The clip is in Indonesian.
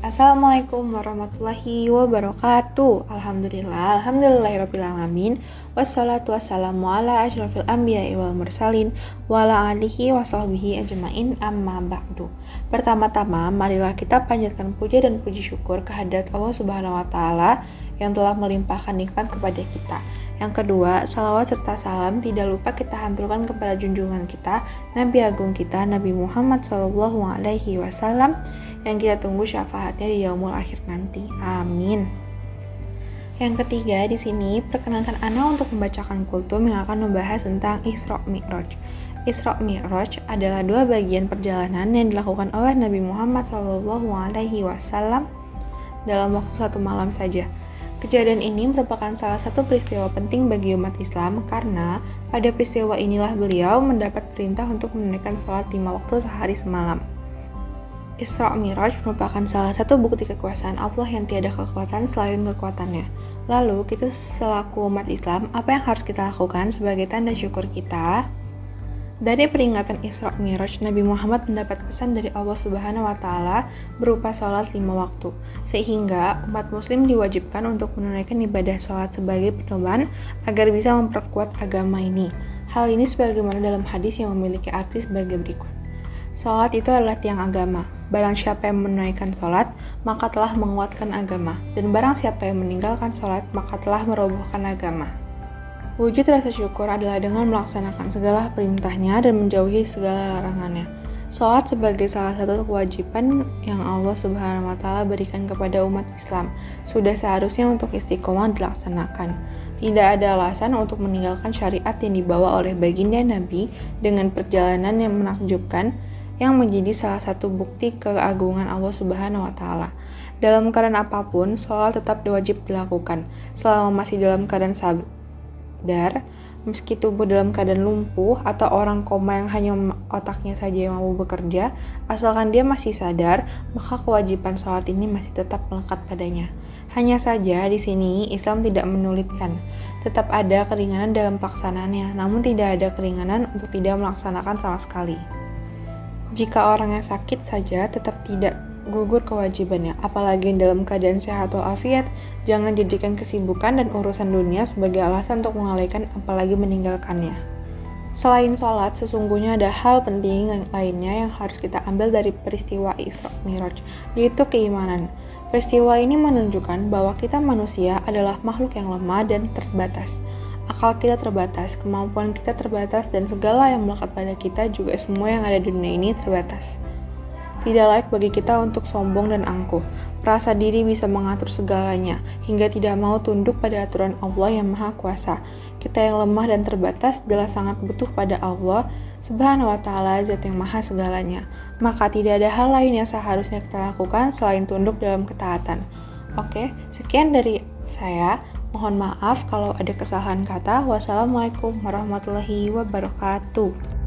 Assalamualaikum warahmatullahi wabarakatuh. Alhamdulillah Alhamdulillahirrabbilalamin Wassalatu wassalamu ala ashrafil anbiya wal mursalin Wa alihi wa sahbihi ajma'in amma ba'du. Pertama-tama marilah kita panjatkan puja dan puji syukur kehadirat Allah subhanahu wa ta'ala Yang telah melimpahkan nikmat kepada kita yang kedua, salawat serta salam tidak lupa kita hanturkan kepada junjungan kita, Nabi Agung kita, Nabi Muhammad Shallallahu Alaihi Wasallam, yang kita tunggu syafaatnya di yaumul akhir nanti. Amin. Yang ketiga, di sini perkenankan Ana untuk membacakan kultum yang akan membahas tentang Isra Mi'raj. Isra Mi'raj adalah dua bagian perjalanan yang dilakukan oleh Nabi Muhammad Wasallam dalam waktu satu malam saja. Kejadian ini merupakan salah satu peristiwa penting bagi umat Islam karena pada peristiwa inilah beliau mendapat perintah untuk menunaikan sholat lima waktu sehari semalam. Isra Miraj merupakan salah satu bukti kekuasaan Allah yang tiada kekuatan selain kekuatannya. Lalu, kita selaku umat Islam, apa yang harus kita lakukan sebagai tanda syukur kita? Dari peringatan Isra Miraj, Nabi Muhammad mendapat pesan dari Allah Subhanahu wa taala berupa sholat lima waktu, sehingga umat muslim diwajibkan untuk menunaikan ibadah sholat sebagai pedoman agar bisa memperkuat agama ini. Hal ini sebagaimana dalam hadis yang memiliki arti sebagai berikut. Sholat itu adalah tiang agama. Barang siapa yang menunaikan sholat, maka telah menguatkan agama. Dan barang siapa yang meninggalkan sholat, maka telah merobohkan agama. Wujud rasa syukur adalah dengan melaksanakan segala perintahnya dan menjauhi segala larangannya. Sholat sebagai salah satu kewajiban yang Allah Subhanahu wa Ta'ala berikan kepada umat Islam, sudah seharusnya untuk istiqomah dilaksanakan. Tidak ada alasan untuk meninggalkan syariat yang dibawa oleh baginda Nabi dengan perjalanan yang menakjubkan, yang menjadi salah satu bukti keagungan Allah Subhanahu wa Ta'ala. Dalam keadaan apa pun, sholat tetap wajib dilakukan selama masih dalam keadaan sabar sadar, meski tubuh dalam keadaan lumpuh atau orang koma yang hanya otaknya saja yang mau bekerja, asalkan dia masih sadar, maka kewajiban sholat ini masih tetap melekat padanya. Hanya saja di sini Islam tidak menulitkan, tetap ada keringanan dalam pelaksanaannya, namun tidak ada keringanan untuk tidak melaksanakan sama sekali. Jika orang yang sakit saja tetap tidak gugur kewajibannya, apalagi dalam keadaan sehat walafiat, jangan jadikan kesibukan dan urusan dunia sebagai alasan untuk mengalihkan apalagi meninggalkannya. Selain sholat, sesungguhnya ada hal penting lainnya yang harus kita ambil dari peristiwa Isra Miraj, yaitu keimanan. Peristiwa ini menunjukkan bahwa kita manusia adalah makhluk yang lemah dan terbatas. Akal kita terbatas, kemampuan kita terbatas, dan segala yang melekat pada kita juga semua yang ada di dunia ini terbatas. Tidak layak bagi kita untuk sombong dan angkuh. Perasa diri bisa mengatur segalanya, hingga tidak mau tunduk pada aturan Allah yang Maha Kuasa. Kita yang lemah dan terbatas adalah sangat butuh pada Allah Subhanahu wa Ta'ala, Zat yang Maha segalanya. Maka tidak ada hal lain yang seharusnya kita lakukan selain tunduk dalam ketaatan. Oke, sekian dari saya. Mohon maaf kalau ada kesalahan kata. Wassalamualaikum warahmatullahi wabarakatuh.